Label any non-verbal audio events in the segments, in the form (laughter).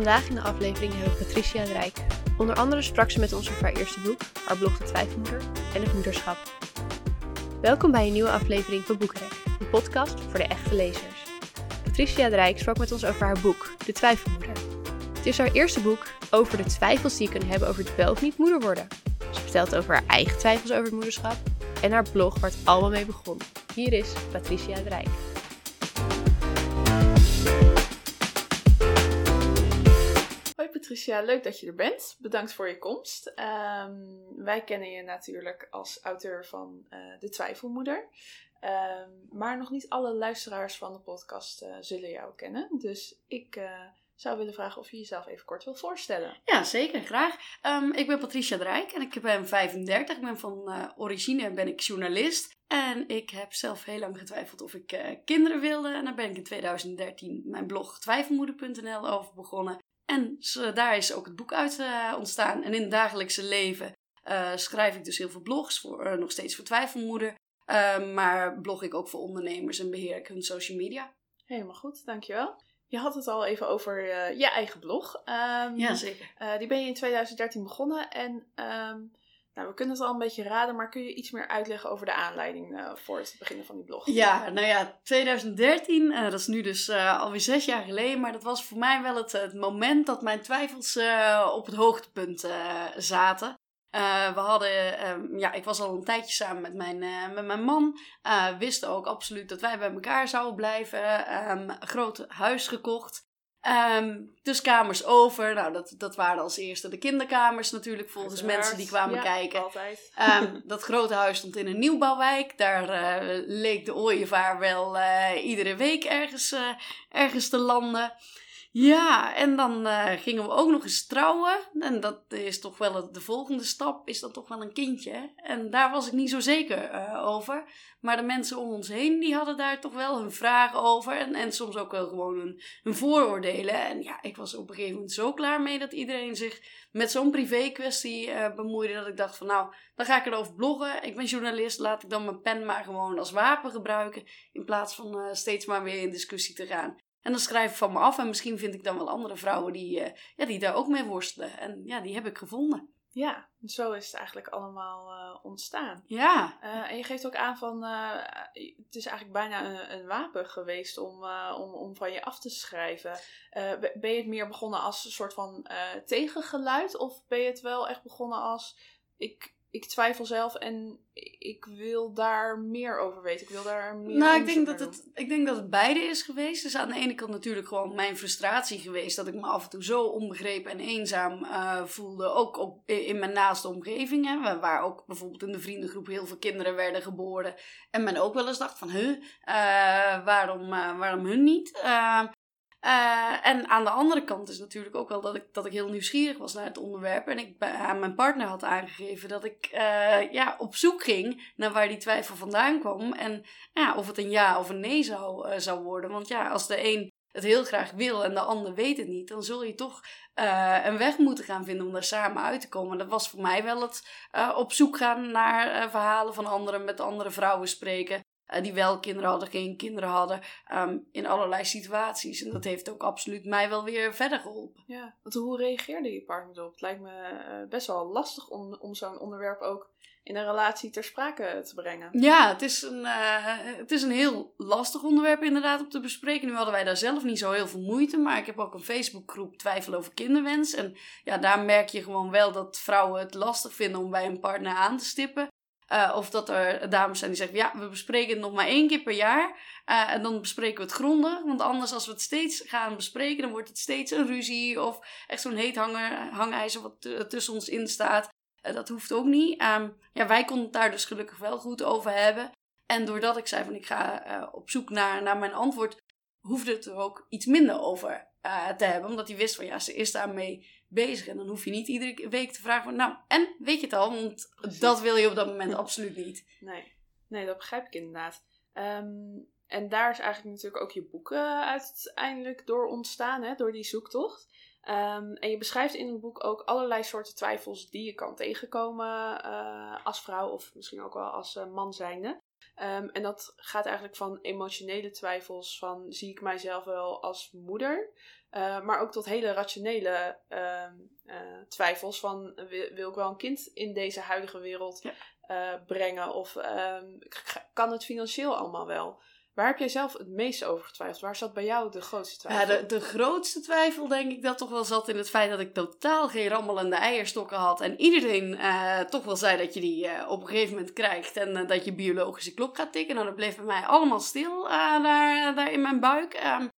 Vandaag in de aflevering hebben we Patricia Rijk. Onder andere sprak ze met ons over haar eerste boek, haar blog De Twijfelmoeder en het moederschap. Welkom bij een nieuwe aflevering van Boekenrek, een podcast voor de echte lezers. Patricia Rijk sprak met ons over haar boek, De Twijfelmoeder. Het is haar eerste boek over de twijfels die je kunt hebben over het wel of niet moeder worden. Ze vertelt over haar eigen twijfels over het moederschap en haar blog waar het allemaal mee begon. Hier is Patricia Rijk. Patricia, leuk dat je er bent. Bedankt voor je komst. Ehm, wij kennen je natuurlijk als auteur van eh, De Twijfelmoeder. Ehm, maar nog niet alle luisteraars van de podcast eh, zullen jou kennen. Dus ik eh, zou willen vragen of je jezelf even kort wil voorstellen. Ja, zeker, graag. Ehm, ik ben Patricia de Rijk en ik ben 35. Ik ben van origine ben ik journalist. En ik heb zelf heel lang getwijfeld of ik kinderen wilde. En daar ben ik in 2013 mijn blog twijfelmoeder.nl over begonnen. En daar is ook het boek uit eh, ontstaan. En in het dagelijkse leven eh, schrijf ik dus heel veel blogs, voor, eh, nog steeds voor Twijfelmoeder. Eh, maar blog ik ook voor ondernemers en beheer ik hun social media. Helemaal goed, dankjewel. Je had het al even over je eigen blog. Ehm, Ja, zeker. die ben je in 2013 begonnen en ehm, nou, we kunnen het al een beetje raden, maar kun je iets meer uitleggen over de aanleiding eh, voor het beginnen van die blog? Ja, nou ja, 2013, eh, dat is nu dus eh, alweer zes jaar geleden, maar dat was voor mij wel het, het moment dat mijn twijfels op het hoogtepunt zaten. We hadden, ehm, ja, ik was al een tijdje samen met mijn, met mijn man. Wisten ook absoluut dat wij bij elkaar zouden blijven. Een groot huis gekocht. Ehm, dus kamers over. Nou, dat, dat waren als eerste de kinderkamers natuurlijk, volgens Uiteraard. mensen die kwamen Ja, kijken. Altijd. Ehm, (laughs) dat grote huis stond in een nieuwbouwwijk. Daar eh, leek de ooievaar wel eh, iedere week ergens, eh, ergens te landen. Ja, en dan eh, gingen we ook nog eens trouwen. En dat is toch wel de volgende stap, is dat toch wel een kindje. En daar was ik niet zo zeker eh, over. Maar de mensen om ons heen, die hadden daar toch wel hun vragen over. En, en soms ook wel gewoon hun, vooroordelen. En ja, ik was op een gegeven moment zo klaar mee dat iedereen zich met zo'n privé kwestie eh, bemoeide. Dat ik dacht van nou, dan ga ik erover bloggen. Ik ben journalist, laat ik dan mijn pen maar gewoon als wapen gebruiken. In plaats van steeds maar weer in discussie te gaan. En dan schrijf ik van me af en misschien vind ik dan wel andere vrouwen die, eh, ja, die daar ook mee worstelen. En ja, die heb ik gevonden. Ja, zo is het eigenlijk allemaal eh, ontstaan. Ja, Eh, en je geeft ook aan van, het is eigenlijk bijna een, een wapen geweest om, om, om van je af te schrijven. Be- ben je het meer begonnen als een soort van tegengeluid? Of ben je het wel echt begonnen als, ik, ik twijfel zelf en ik wil daar meer over weten. Ik wil daar meer nou, ik denk, dat het, ik denk dat het beide is geweest. Dus aan de ene kant natuurlijk gewoon mijn frustratie geweest. Dat ik me af en toe zo onbegrepen en eenzaam eh, voelde. Ook op, in mijn naaste omgeving. Hè, waar- waar ook bijvoorbeeld in de vriendengroep heel veel kinderen werden geboren. En men ook wel eens dacht van, huh, eh, waarom, eh, waarom hun niet? Eh, eh, en aan de andere kant is natuurlijk ook wel dat ik, dat ik heel nieuwsgierig was naar het onderwerp. En ik aan mijn partner had aangegeven dat ik eh, ja, op zoek ging naar waar die twijfel vandaan kwam. En ja, of het een ja of een nee zou, eh, zou worden. Want ja, als de een het heel graag wil en de ander weet het niet, dan zul je toch eh, een weg moeten gaan vinden om daar samen uit te komen. Dat was voor mij wel het eh, op zoek gaan naar eh, verhalen van anderen, met andere vrouwen spreken. Eh, die wel kinderen hadden, geen kinderen hadden, ehm, in allerlei situaties. En dat heeft ook absoluut mij wel weer verder geholpen. Ja, want hoe reageerde je partner erop? Het lijkt me eh, best wel lastig om, om zo'n onderwerp ook in een relatie ter sprake te brengen. Ja, het is, een, eh, het is een heel lastig onderwerp inderdaad om te bespreken. Nu hadden wij daar zelf niet zo heel veel moeite, maar ik heb ook een Facebookgroep Twijfel over kinderwens. En ja, daar merk je gewoon wel dat vrouwen het lastig vinden om bij een partner aan te stippen. Eh, of dat er dames zijn die zeggen, ja, we bespreken het nog maar één keer per jaar. Eh, en dan bespreken we het grondig. Want anders als we het steeds gaan bespreken, dan wordt het steeds een ruzie. Of echt zo'n heet hanger, hangijzer wat tussen ons in staat. Eh, dat hoeft ook niet. Ehm, ja, wij konden het daar dus gelukkig wel goed over hebben. En doordat ik zei van ik ga op zoek naar, naar mijn antwoord, hoefde het er ook iets minder over te hebben. Omdat hij wist van ja, ze is daarmee bezig. En dan hoef je niet iedere week te vragen van nou, en weet je het al? Want Precies. dat wil je op dat moment (laughs) absoluut niet. Nee, nee dat begrijp ik inderdaad. Ehm, en daar is eigenlijk natuurlijk ook je boek uiteindelijk door ontstaan, hè, door die zoektocht. Ehm, en je beschrijft in het boek ook allerlei soorten twijfels die je kan tegenkomen eh, als vrouw of misschien ook wel als eh, man zijnde. Ehm, en dat gaat eigenlijk van emotionele twijfels van zie ik mijzelf wel als moeder, Uh, maar ook tot hele rationele uh, uh, twijfels van wil, wil, ik wel een kind in deze huidige wereld ja. brengen of ehm, kan het financieel allemaal wel? Waar heb jij zelf het meest over getwijfeld? Waar zat bij jou de grootste twijfel? Ja, de, de grootste twijfel denk ik dat toch wel zat in het feit dat ik totaal geen rammelende eierstokken had. En iedereen uh, toch wel zei dat je die uh, op een gegeven moment krijgt en uh, dat je biologische klok gaat tikken. Nou, dat bleef bij mij allemaal stil daar, daar in mijn buik. Um,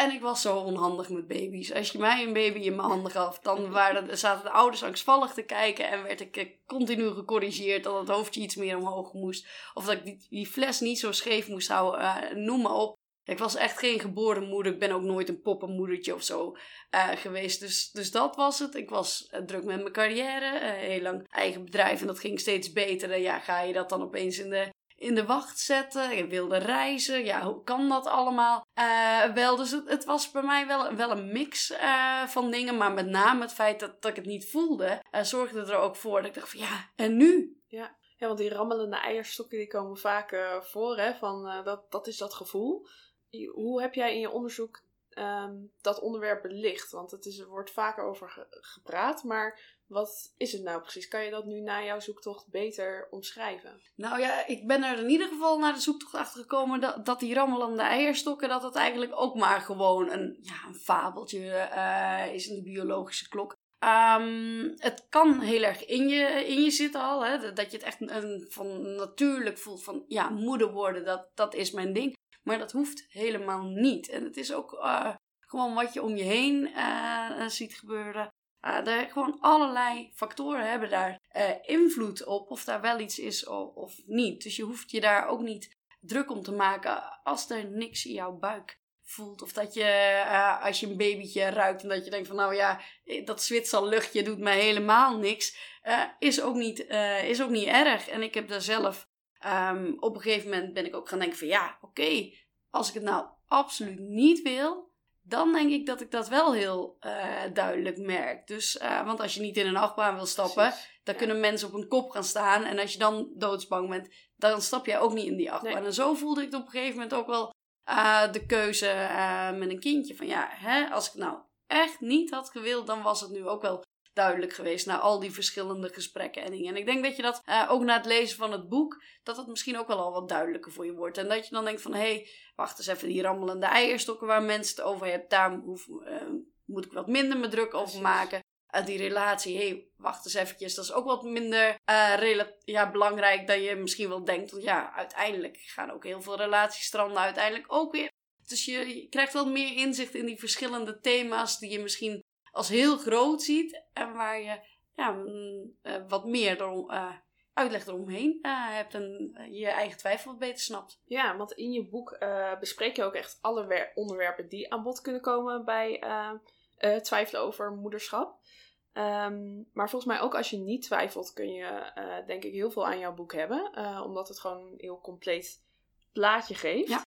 en ik was zo onhandig met baby's. Als je mij een baby in mijn handen gaf, dan waren, zaten de ouders angstvallig te kijken. En werd ik eh, continu gecorrigeerd dat het hoofdje iets meer omhoog moest. Of dat ik die, fles niet zo scheef moest houden. Uh, noem maar op. Ik was echt geen geboren moeder. Ik ben ook nooit een poppenmoedertje of zo uh, geweest. Dus, dus dat was het. Ik was druk met mijn carrière. Heel lang eigen bedrijf en dat ging steeds beter. En ja, ga je dat dan opeens in de in de wacht zetten. Ik wilde reizen. Ja, hoe kan dat allemaal? Uh, wel, dus het, was bij mij wel, wel een mix uh, van dingen. Maar met name het feit dat, dat ik het niet voelde, uh, zorgde er ook voor dat ik dacht van ja, en nu? Ja, ja want die rammelende eierstokken die komen vaak voor. Hè, van, dat, dat is dat gevoel. Hoe heb jij in je onderzoek um, dat onderwerp belicht? Want het is, wordt vaker over ge gepraat, maar wat is het nou precies? Kan je dat nu na jouw zoektocht beter omschrijven? Nou ja, ik ben er in ieder geval naar de zoektocht achter gekomen dat, dat die rammelende eierstokken, dat het eigenlijk ook maar gewoon een, ja, een fabeltje uh, is in de biologische klok. Um, het kan heel erg in je, in je zitten al. Hè? Dat je het echt een, van natuurlijk voelt van ja, moeder worden, dat, dat is mijn ding. Maar dat hoeft helemaal niet. En het is ook uh, gewoon wat je om je heen uh, ziet gebeuren. Uh, er, gewoon allerlei factoren hebben daar uh, invloed op of daar wel iets is of, of, niet. Dus je hoeft je daar ook niet druk om te maken als er niks in jouw buik voelt. Of dat je, uh, als je een babytje ruikt en dat je denkt van nou ja, dat Zwitser luchtje doet mij helemaal niks. is, ook niet, is ook niet erg. En ik heb daar zelf, um, op een gegeven moment ben ik ook gaan denken van ja, oké, als ik het nou absoluut niet wil, dan denk ik dat ik dat wel heel uh, duidelijk merk. Dus, uh, want als je niet in een achtbaan wil stappen, Precies, dan ja. kunnen mensen op een kop gaan staan. En als je dan doodsbang bent, dan stap jij ook niet in die achtbaan. Nee. En zo voelde ik op een gegeven moment ook wel uh, de keuze met een kindje. Van ja, hè, als ik nou echt niet had gewild, dan was het nu ook wel duidelijk geweest na al die verschillende gesprekken en dingen. En ik denk dat je dat uh, ook na het lezen van het boek, dat het misschien ook wel al wat duidelijker voor je wordt. En dat je dan denkt van, hé, hey, wacht eens even, die rammelende eierstokken waar mensen het over hebben, daar hoef, uh, moet ik wat minder me druk over Precies. maken. Uh, die relatie, hé, hey, wacht eens eventjes, dat is ook wat minder ja, belangrijk dan je misschien wel denkt. Want ja, uiteindelijk gaan ook heel veel relaties stranden uiteindelijk ook weer. Dus je, je krijgt wel meer inzicht in die verschillende thema's die je misschien als heel groot ziet en waar je ja, mm, uh, wat meer erom, uh, uitleg eromheen uh, hebt en je eigen twijfel wat beter snapt. Ja, want in je boek bespreek je ook echt alle onderwerpen die aan bod kunnen komen bij twijfelen over moederschap. Um, maar volgens mij ook als je niet twijfelt kun je denk ik heel veel aan jouw boek hebben, omdat het gewoon een heel compleet plaatje geeft. Ja.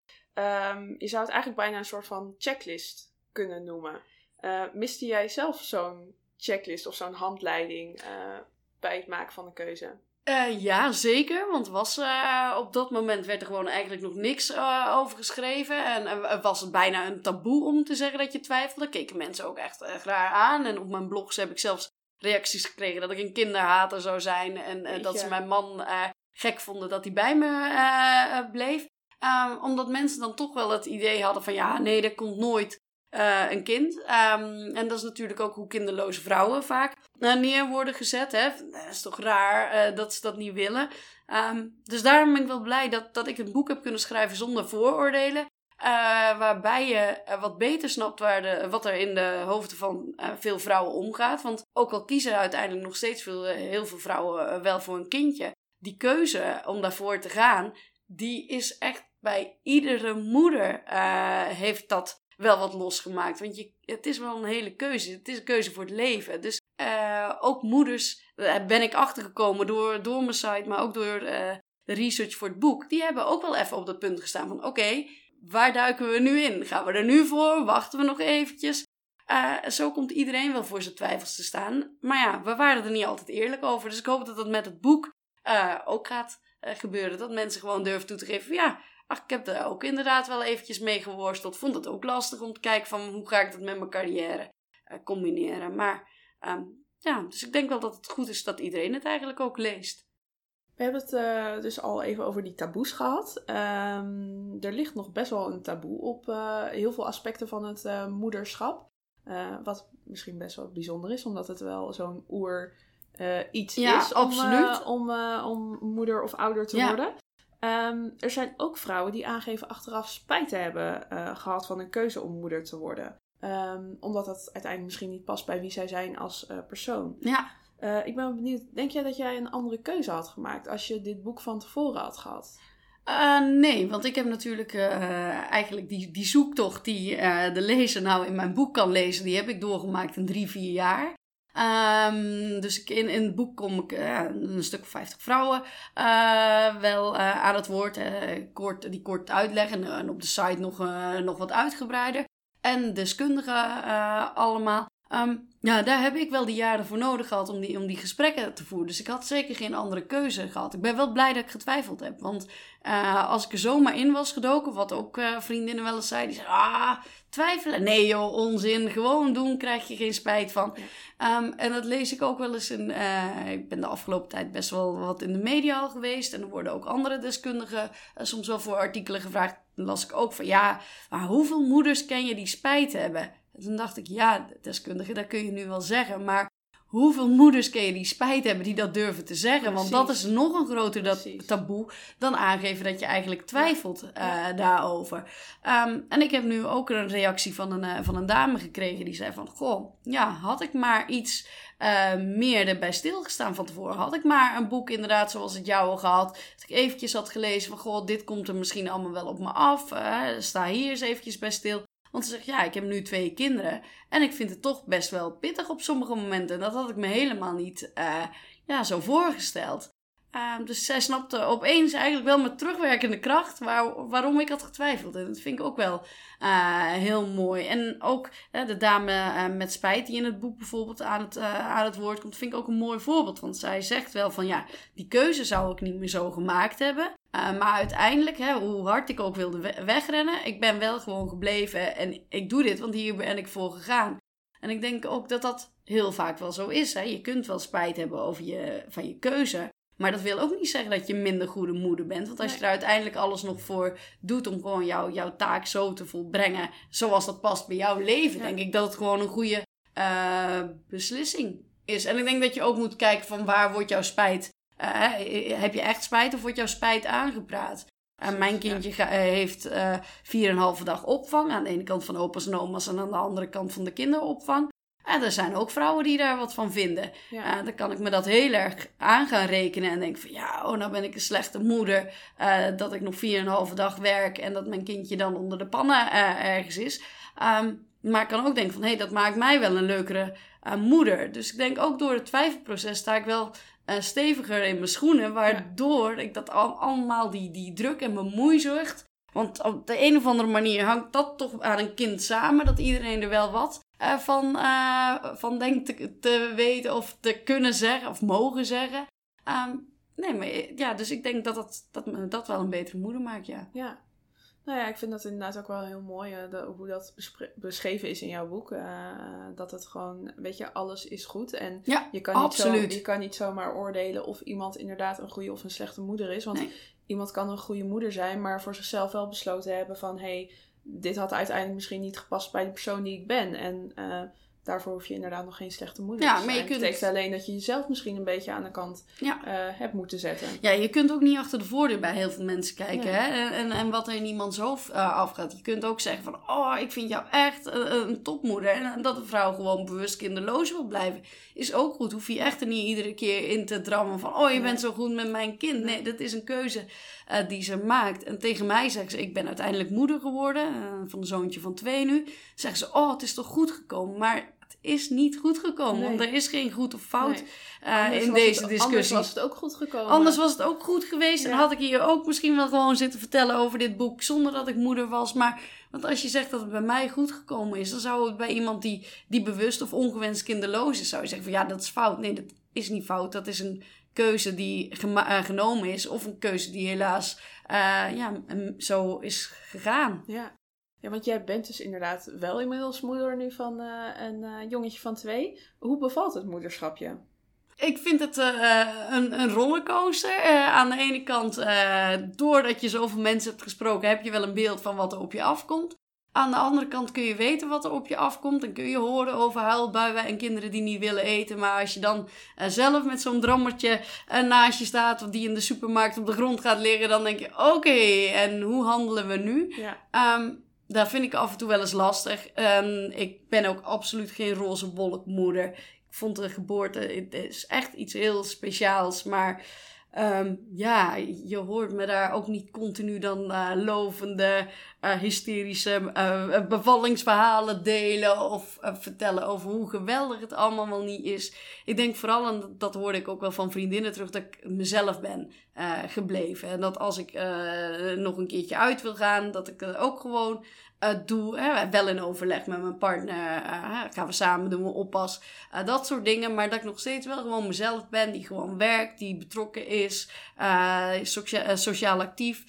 Um, je zou het eigenlijk bijna een soort van checklist kunnen noemen. Uh, miste jij zelf zo'n checklist of zo'n handleiding uh, bij het maken van een keuze? Uh, ja, zeker. Want was, op dat moment werd er gewoon eigenlijk nog niks over geschreven. En was het bijna een taboe om te zeggen dat je twijfelde. Keken mensen ook echt, raar aan. En op mijn blogs heb ik zelfs reacties gekregen dat ik een kinderhater zou zijn. En dat ze mijn man gek vonden dat hij bij me bleef. Um, omdat mensen dan toch wel het idee hadden van ja, nee, dat komt nooit uh, een kind. Um, en dat is natuurlijk ook hoe kinderloze vrouwen vaak uh, neer worden gezet. Hè? Dat is toch raar dat ze dat niet willen. Um, dus daarom ben ik wel blij dat, dat ik een boek heb kunnen schrijven zonder vooroordelen. waarbij je wat beter snapt waar de, wat er in de hoofden van veel vrouwen omgaat. Want ook al kiezen uiteindelijk nog steeds veel, heel veel vrouwen wel voor een kindje. Die keuze om daarvoor te gaan, die is echt bij iedere moeder heeft dat wel wat losgemaakt. Want je, het is wel een hele keuze. Het is een keuze voor het leven. Dus uh, ook moeders, daar ben ik achtergekomen door, door mijn site, maar ook door uh, de research voor het boek. Die hebben ook wel even op dat punt gestaan van oké, waar duiken we nu in? Gaan we er nu voor? Wachten we nog eventjes? Uh, zo komt iedereen wel voor zijn twijfels te staan. Maar ja, we waren er niet altijd eerlijk over. Dus ik hoop dat dat met het boek ook gaat gebeuren. Dat mensen gewoon durven toe te geven ja, ach, ik heb er ook inderdaad wel eventjes mee geworsteld. Vond het ook lastig om te kijken van hoe ga ik dat met mijn carrière uh, combineren. Maar um, ja, dus ik denk wel dat het goed is dat iedereen het eigenlijk ook leest. We hebben het uh, dus al even over die taboes gehad. Um, er ligt nog best wel een taboe op uh, heel veel aspecten van het moederschap. wat misschien best wel bijzonder is, omdat het wel zo'n oer iets ja, is om, om, om moeder of ouder te Ja. worden. Um, er zijn ook vrouwen die aangeven achteraf spijt te hebben gehad van een keuze om moeder te worden. Um, omdat dat uiteindelijk misschien niet past bij wie zij zijn als persoon. Ja, Uh, ik ben benieuwd, denk jij dat jij een andere keuze had gemaakt als je dit boek van tevoren had gehad? Uh, nee, want ik heb natuurlijk uh, eigenlijk die, die zoektocht die de lezer nou in mijn boek kan lezen, die heb ik doorgemaakt in drie, vier jaar. Um, dus in, in het boek kom ik een stuk of 50 vrouwen wel aan het woord, kort, die kort uitleggen en op de site nog, nog wat uitgebreider. En deskundigen allemaal. Um, ja, daar heb ik wel die jaren voor nodig gehad om die, om die gesprekken te voeren. Dus ik had zeker geen andere keuze gehad. Ik ben wel blij dat ik getwijfeld heb. Want uh, als ik er zomaar in was gedoken, wat ook uh, vriendinnen wel eens zeiden, die zeiden, ah, twijfelen. Nee joh, onzin. Gewoon doen, krijg je geen spijt van. Um, en dat lees ik ook wel eens in, uh, ik ben de afgelopen tijd best wel wat in de media al geweest. En er worden ook andere deskundigen soms wel voor artikelen gevraagd. Dan las ik ook van, ja, maar hoeveel moeders ken je die spijt hebben? En toen dacht ik, ja, deskundige, dat kun je nu wel zeggen. Maar hoeveel moeders ken je die spijt hebben die dat durven te zeggen? Precies. Want dat is nog een groter dat taboe dan aangeven dat je eigenlijk twijfelt uh, daarover. Um, en ik heb nu ook een reactie van een, uh, van een dame gekregen die zei van... Goh, ja, had ik maar iets uh, meer erbij stilgestaan van tevoren. Had ik maar een boek inderdaad zoals het jouwe gehad. Dat ik eventjes had gelezen van... Goh, dit komt er misschien allemaal wel op me af. Sta hier eens eventjes bij stil. Want ze zegt, ja, ik heb nu twee kinderen. En ik vind het toch best wel pittig op sommige momenten. En dat had ik me helemaal niet uh, ja, zo voorgesteld. Uh, dus zij snapte opeens eigenlijk wel met terugwerkende kracht waar, waarom ik had getwijfeld. En dat vind ik ook wel uh, heel mooi. En ook de dame met spijt die in het boek bijvoorbeeld aan het, aan het woord komt, vind ik ook een mooi voorbeeld. Want zij zegt wel van ja, die keuze zou ik niet meer zo gemaakt hebben. Maar uiteindelijk, hè, hoe hard ik ook wilde we wegrennen, ik ben wel gewoon gebleven en ik doe dit, want hier ben ik voor gegaan. En ik denk ook dat dat heel vaak wel zo is. Hè. Je kunt wel spijt hebben over je, van je keuze. Maar dat wil ook niet zeggen dat je minder goede moeder bent. Want als je er uiteindelijk alles nog voor doet om gewoon jou, jouw taak zo te volbrengen. zoals dat past bij jouw leven, ja. denk ik dat het gewoon een goede uh, beslissing is. En ik denk dat je ook moet kijken van waar wordt jouw spijt uh, heb je echt spijt of wordt jouw spijt aangepraat? Uh, mijn kindje ga, uh, heeft uh, 4,5 dag opvang. Aan de ene kant van opa's en oma's en aan de andere kant van de kinderopvang. Er zijn ook vrouwen die daar wat van vinden. Ja. dan kan ik me dat heel erg aan gaan rekenen. En denk van ja, oh, nou ben ik een slechte moeder. eh, dat ik nog 4,5 dag werk en dat mijn kindje dan onder de pannen eh, ergens is. Um, maar ik kan ook denken van hé, hey, dat maakt mij wel een leukere moeder. Dus ik denk ook door het twijfelproces sta ik wel steviger in mijn schoenen. Waardoor ja. ik dat al, allemaal die, die druk en bemoeizucht. Want op de een of andere manier hangt dat toch aan een kind samen. Dat iedereen er wel wat uh, van, uh, van denkt te, te, weten of te kunnen zeggen of mogen zeggen. Um, nee, maar ja, dus ik denk dat dat, dat dat wel een betere moeder maakt, ja. Ja. Nou ja, ik vind dat inderdaad ook wel heel mooi uh, de, hoe dat beschreven is in jouw boek. Dat het gewoon, weet je, alles is goed. En ja, je, kan absoluut. Niet zo, je kan niet zomaar oordelen of iemand inderdaad een goede of een slechte moeder is. Want nee. Iemand kan een goede moeder zijn, maar voor zichzelf wel besloten hebben van... hé, hey, dit had uiteindelijk misschien niet gepast bij de persoon die ik ben. En uh, daarvoor hoef je inderdaad nog geen slechte moeder ja, te zijn. Maar je kunt... Het betekent alleen dat je jezelf misschien een beetje aan de kant ja. uh, hebt moeten zetten. Ja, je kunt ook niet achter de voordeur bij heel veel mensen kijken. Hè? En, en wat er in iemands hoofd uh, afgaat. Je kunt ook zeggen van, oh, ik vind jou echt een, een topmoeder. En dat een vrouw gewoon bewust kinderloos wil blijven, is ook goed. Hoef je echt er niet iedere keer in te drammen van, oh, je bent zo goed met mijn kind. Nee, dat is een keuze uh, die ze maakt. En tegen mij zegt ze, ik ben uiteindelijk moeder geworden, van een zoontje van twee nu. Zeggen ze, oh, het is toch goed gekomen. Maar is niet goed gekomen. Nee. Want er is geen goed of fout nee. uh, in deze het, discussie. Anders was het ook goed gekomen. Anders was het ook goed geweest. Ja. En had ik hier ook misschien wel gewoon zitten vertellen over dit boek. Zonder dat ik moeder was. Maar want als je zegt dat het bij mij goed gekomen is. Dan zou het bij iemand die, die bewust of ongewenst kinderloos is. Zou je zeggen van ja dat is fout. Nee dat is niet fout. Dat is een keuze die genomen is, of een keuze die helaas ja, zo is gegaan. Ja. Ja, want jij bent dus inderdaad wel inmiddels moeder nu van een jongetje van twee. Hoe bevalt het moederschapje? Ik vind het uh, een, een rollercoaster. Uh, aan de ene kant, uh, doordat je zoveel mensen hebt gesproken, heb je wel een beeld van wat er op je afkomt. Aan de andere kant kun je weten wat er op je afkomt. En kun je horen over huilbuien en kinderen die niet willen eten. Maar als je dan zelf met zo'n drammertje naast je staat, of die in de supermarkt op de grond gaat liggen, dan denk je: oké, en hoe handelen we nu? Ja. Um, dat vind ik af en toe wel eens lastig. Um, ik ben ook absoluut geen roze wolkmoeder vond de geboorte het is echt iets heel speciaals. Maar um, ja, je hoort me daar ook niet continu dan uh, lovende, uh, hysterische uh, bevallingsverhalen delen. Of vertellen over hoe geweldig het allemaal wel niet is. Ik denk vooral, en dat hoorde ik ook wel van vriendinnen terug, dat ik mezelf ben gebleven. En dat als ik nog een keertje uit wil gaan, dat ik ook gewoon uh, doe. Hè, wel in overleg met mijn partner. Uh, gaan we samen doen, we oppas. Uh, dat soort dingen. Maar dat ik nog steeds wel gewoon mezelf ben. Die gewoon werkt, die betrokken is. Socia sociaal actief.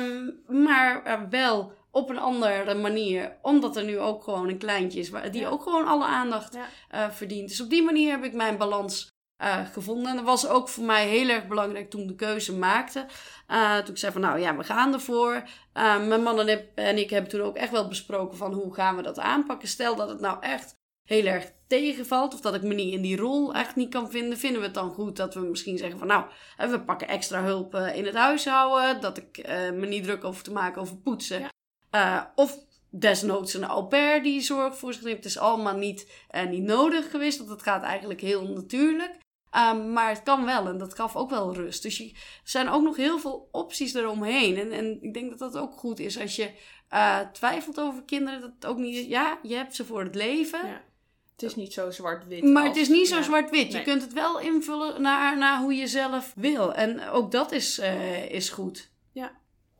Um, maar wel op een andere manier. Omdat er nu ook gewoon een kleintje is. Die ook gewoon alle aandacht ja. verdient. Dus op die manier heb ik mijn balans uh, gevonden. En dat was ook voor mij heel erg belangrijk toen ik de keuze maakte. Uh, toen ik zei van nou ja, we gaan ervoor. Uh, mijn man en ik hebben toen ook echt wel besproken van hoe gaan we dat aanpakken. Stel dat het nou echt heel erg tegenvalt of dat ik me niet in die rol echt niet kan vinden. Vinden we het dan goed dat we misschien zeggen van nou, we pakken extra hulp in het huishouden. Dat ik me niet druk over te maken over poetsen. Ja. of desnoods een au pair die zorg voor zich neemt. Het is allemaal niet, niet nodig geweest. Want het gaat eigenlijk heel natuurlijk. Um, maar het kan wel en dat gaf ook wel rust. Dus je, er zijn ook nog heel veel opties eromheen. En, en ik denk dat dat ook goed is als je uh, twijfelt over kinderen. Dat het ook niet ja, je hebt ze voor het leven. Ja. Het is niet zo zwart-wit. Maar het is niet zo zwart-wit. Je kunt het wel invullen naar, naar hoe je zelf wil. En ook dat is, uh, is goed. Ja.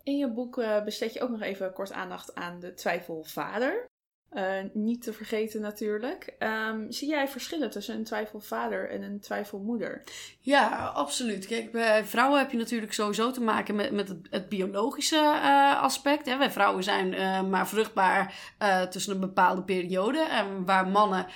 In je boek uh, besteed je ook nog even kort aandacht aan de twijfelvader. Uh, niet te vergeten natuurlijk. Um, zie jij verschillen tussen een twijfelvader en een twijfelmoeder? Ja, absoluut. Kijk, bij vrouwen heb je natuurlijk sowieso te maken met, met het, het biologische uh, aspect. Wij vrouwen zijn uh, maar vruchtbaar tussen een bepaalde periode. En waar mannen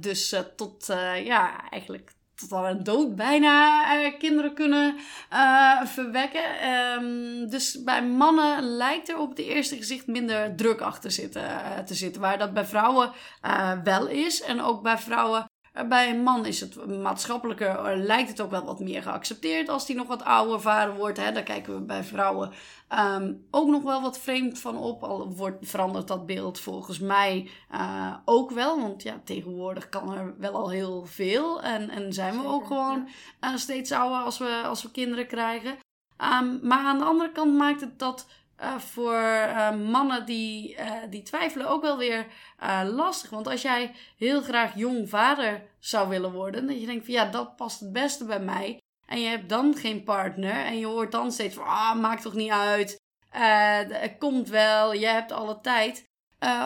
dus tot ja, eigenlijk tot aan een dood bijna uh, kinderen kunnen uh, verwekken. Um, dus bij mannen lijkt er op het eerste gezicht minder druk achter zitten, uh, te zitten. Waar dat bij vrouwen wel is. En ook bij vrouwen bij een man is het maatschappelijker, eh, lijkt het ook wel wat meer geaccepteerd als die nog wat ouder vader wordt. Hè? Daar kijken we bij vrouwen ehm, ook nog wel wat vreemd van op. Al wordt, verandert dat beeld volgens mij uh, ook wel. Want ja, tegenwoordig kan er wel al heel veel. En, en zijn we ook gewoon uh, steeds ouder als we, als we kinderen krijgen. Um, maar aan de andere kant maakt het dat uh, voor uh, mannen die, uh, die twijfelen ook wel weer lastig. Want als jij heel graag jong vader zou willen worden, dat je denkt van ja, dat past het beste bij mij. En je hebt dan geen partner en je hoort dan steeds van ah, maakt toch niet uit. het komt wel, je hebt alle tijd.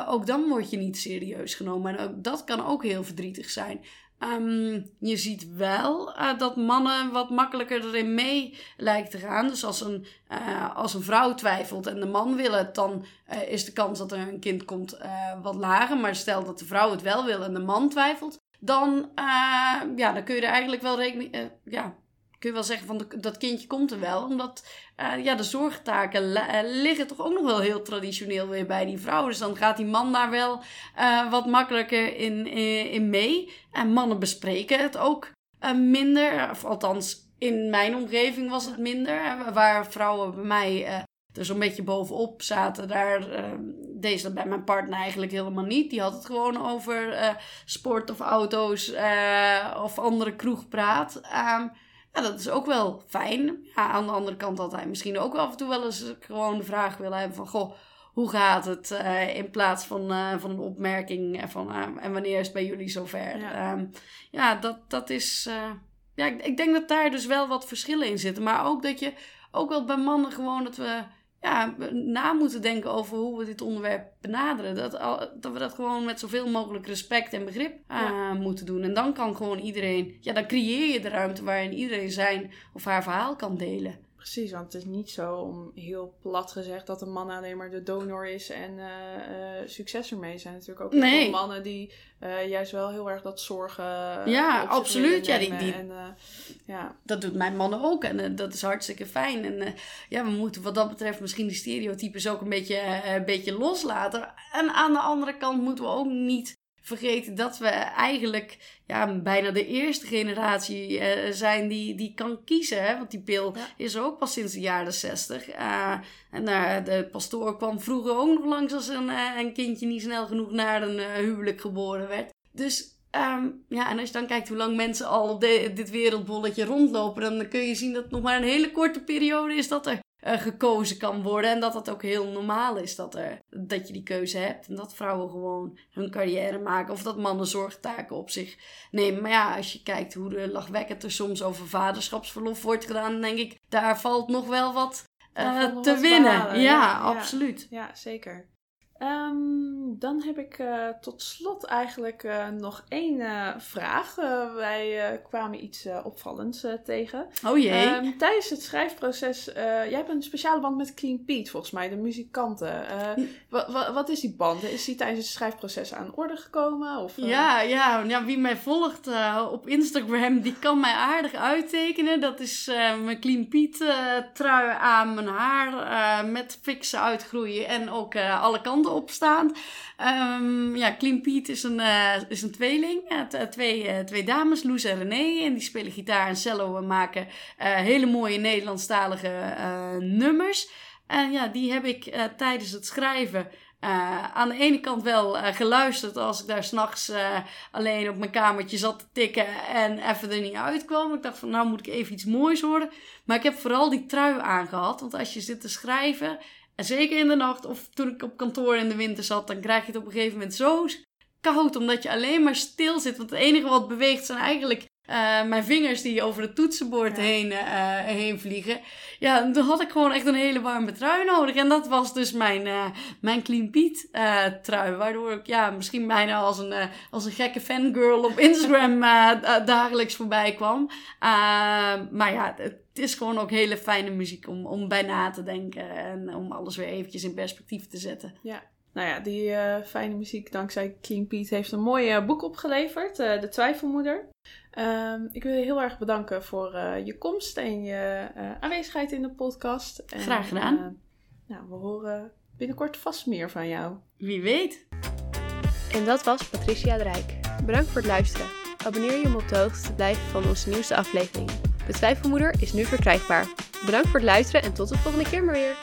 ook dan word je niet serieus genomen. En ook dat kan ook heel verdrietig zijn. Um, je ziet wel uh, dat mannen wat makkelijker erin mee lijken te gaan. Dus als een, uh, als een vrouw twijfelt en de man wil het, dan uh, is de kans dat er een kind komt wat lager. Maar stel dat de vrouw het wel wil en de man twijfelt, dan, ja, dan kun je er eigenlijk wel rekening. ja, kun je wel zeggen van dat kindje komt er wel. Omdat uh, ja, de zorgtaken uh, liggen toch ook nog wel heel traditioneel weer bij die vrouw. Dus dan gaat die man daar wel uh, wat makkelijker in, in, mee. En mannen bespreken het ook minder. Of althans, in mijn omgeving was het minder. Waar vrouwen bij mij er zo'n beetje bovenop zaten, daar deed dat bij mijn partner eigenlijk helemaal niet. Die had het gewoon over sport of auto's of andere kroegpraat. Ja, dat is ook wel fijn. Ja, aan de andere kant had hij misschien ook af en toe wel eens gewoon de vraag willen hebben van... Goh, hoe gaat het? Uh, in plaats van, uh, van een opmerking van... Uh, en wanneer is het bij jullie zover? Ja, um, ja dat, dat is... ja, ik, ik, denk dat daar dus wel wat verschillen in zitten. Maar ook dat je... Ook wel bij mannen gewoon dat we ja, na moeten denken over hoe we dit onderwerp benaderen. Dat, dat we dat gewoon met zoveel mogelijk respect en begrip uh, moeten doen. En dan kan gewoon iedereen, ja, dan creëer je de ruimte waarin iedereen zijn of haar verhaal kan delen. Precies, want het is niet zo om heel plat gezegd dat een man alleen maar de donor is en uh, uh, succes ermee zijn. Natuurlijk ook nee. mannen die uh, juist wel heel erg dat zorgen. Ja, absoluut. Ja, die, die, en, ja, dat doet mijn mannen ook en dat is hartstikke fijn. En ja, we moeten wat dat betreft misschien die stereotypes ook een beetje, een beetje loslaten. En aan de andere kant moeten we ook niet vergeten dat we eigenlijk ja, bijna de eerste generatie uh, zijn die, die kan kiezen. Hè? Want die pil is er ook pas sinds de jaren zestig. Uh, en uh, de pastoor kwam vroeger ook nog langs als een, een kindje niet snel genoeg naar een huwelijk geboren werd. Dus um, ja, en als je dan kijkt hoe lang mensen al op dit wereldbolletje rondlopen, dan kun je zien dat het nog maar een hele korte periode is dat er uh, gekozen kan worden. En dat dat ook heel normaal is dat, er, dat je die keuze hebt. En dat vrouwen gewoon hun carrière maken. Of dat mannen zorgtaken op zich nemen. Maar ja, als je kijkt hoe de lachwekkend er soms over vaderschapsverlof wordt gedaan. Dan denk ik, daar valt nog wel wat uh, te winnen. Ja, ja, absoluut. Ja, zeker. Um, dan heb ik uh, tot slot eigenlijk uh, nog één uh, vraag. wij kwamen iets opvallends tegen. Oh jee. Um, tijdens het schrijfproces, jij hebt een speciale band met Clean Pete volgens mij, de muzikanten. wat is die band? Is die tijdens het schrijfproces aan orde gekomen? Of, ja, ja, ja, wie mij volgt op Instagram, die kan mij aardig uittekenen. Dat is mijn Clean Pete trui aan mijn haar met fixen uitgroeien en ook alle kanten opstaan. Um, ja, Clean Pete is een, uh, is een tweeling. Uh, twee, uh, twee dames, Loes en René. En die spelen gitaar en cello en maken hele mooie Nederlandstalige nummers. En ja, die heb ik tijdens het schrijven aan de ene kant wel geluisterd als ik daar s'nachts uh, alleen op mijn kamertje zat te tikken en even er niet uitkwam. Ik dacht van nou moet ik even iets moois horen. Maar ik heb vooral die trui aangehad. Want als je zit te schrijven en zeker in de nacht of toen ik op kantoor in de winter zat, dan krijg je het op een gegeven moment zo koud omdat je alleen maar stil zit. Want het enige wat beweegt zijn eigenlijk uh, mijn vingers die over het toetsenbord heen, uh, heen vliegen. Ja, toen had ik gewoon echt een hele warme trui nodig. En dat was dus mijn, uh, mijn Clean Pete trui. Waardoor ik ja, misschien bijna als een, als een gekke fangirl op Instagram (laughs) dagelijks voorbij kwam. maar ja, het is gewoon ook hele fijne muziek om, om bij na te denken. En om alles weer eventjes in perspectief te zetten. Ja, nou ja, die fijne muziek dankzij Clean Pete heeft een mooi boek opgeleverd. De Twijfelmoeder. Um, ik wil je heel erg bedanken voor uh, je komst en je uh, aanwezigheid in de podcast. En, Graag gedaan. Uh, nou, we horen binnenkort vast meer van jou. Wie weet. En dat was Patricia de Rijk. Bedankt voor het luisteren. Abonneer je om op de hoogte te blijven van onze nieuwste aflevering. De Twijfelmoeder is nu verkrijgbaar. Bedankt voor het luisteren en tot de volgende keer maar weer.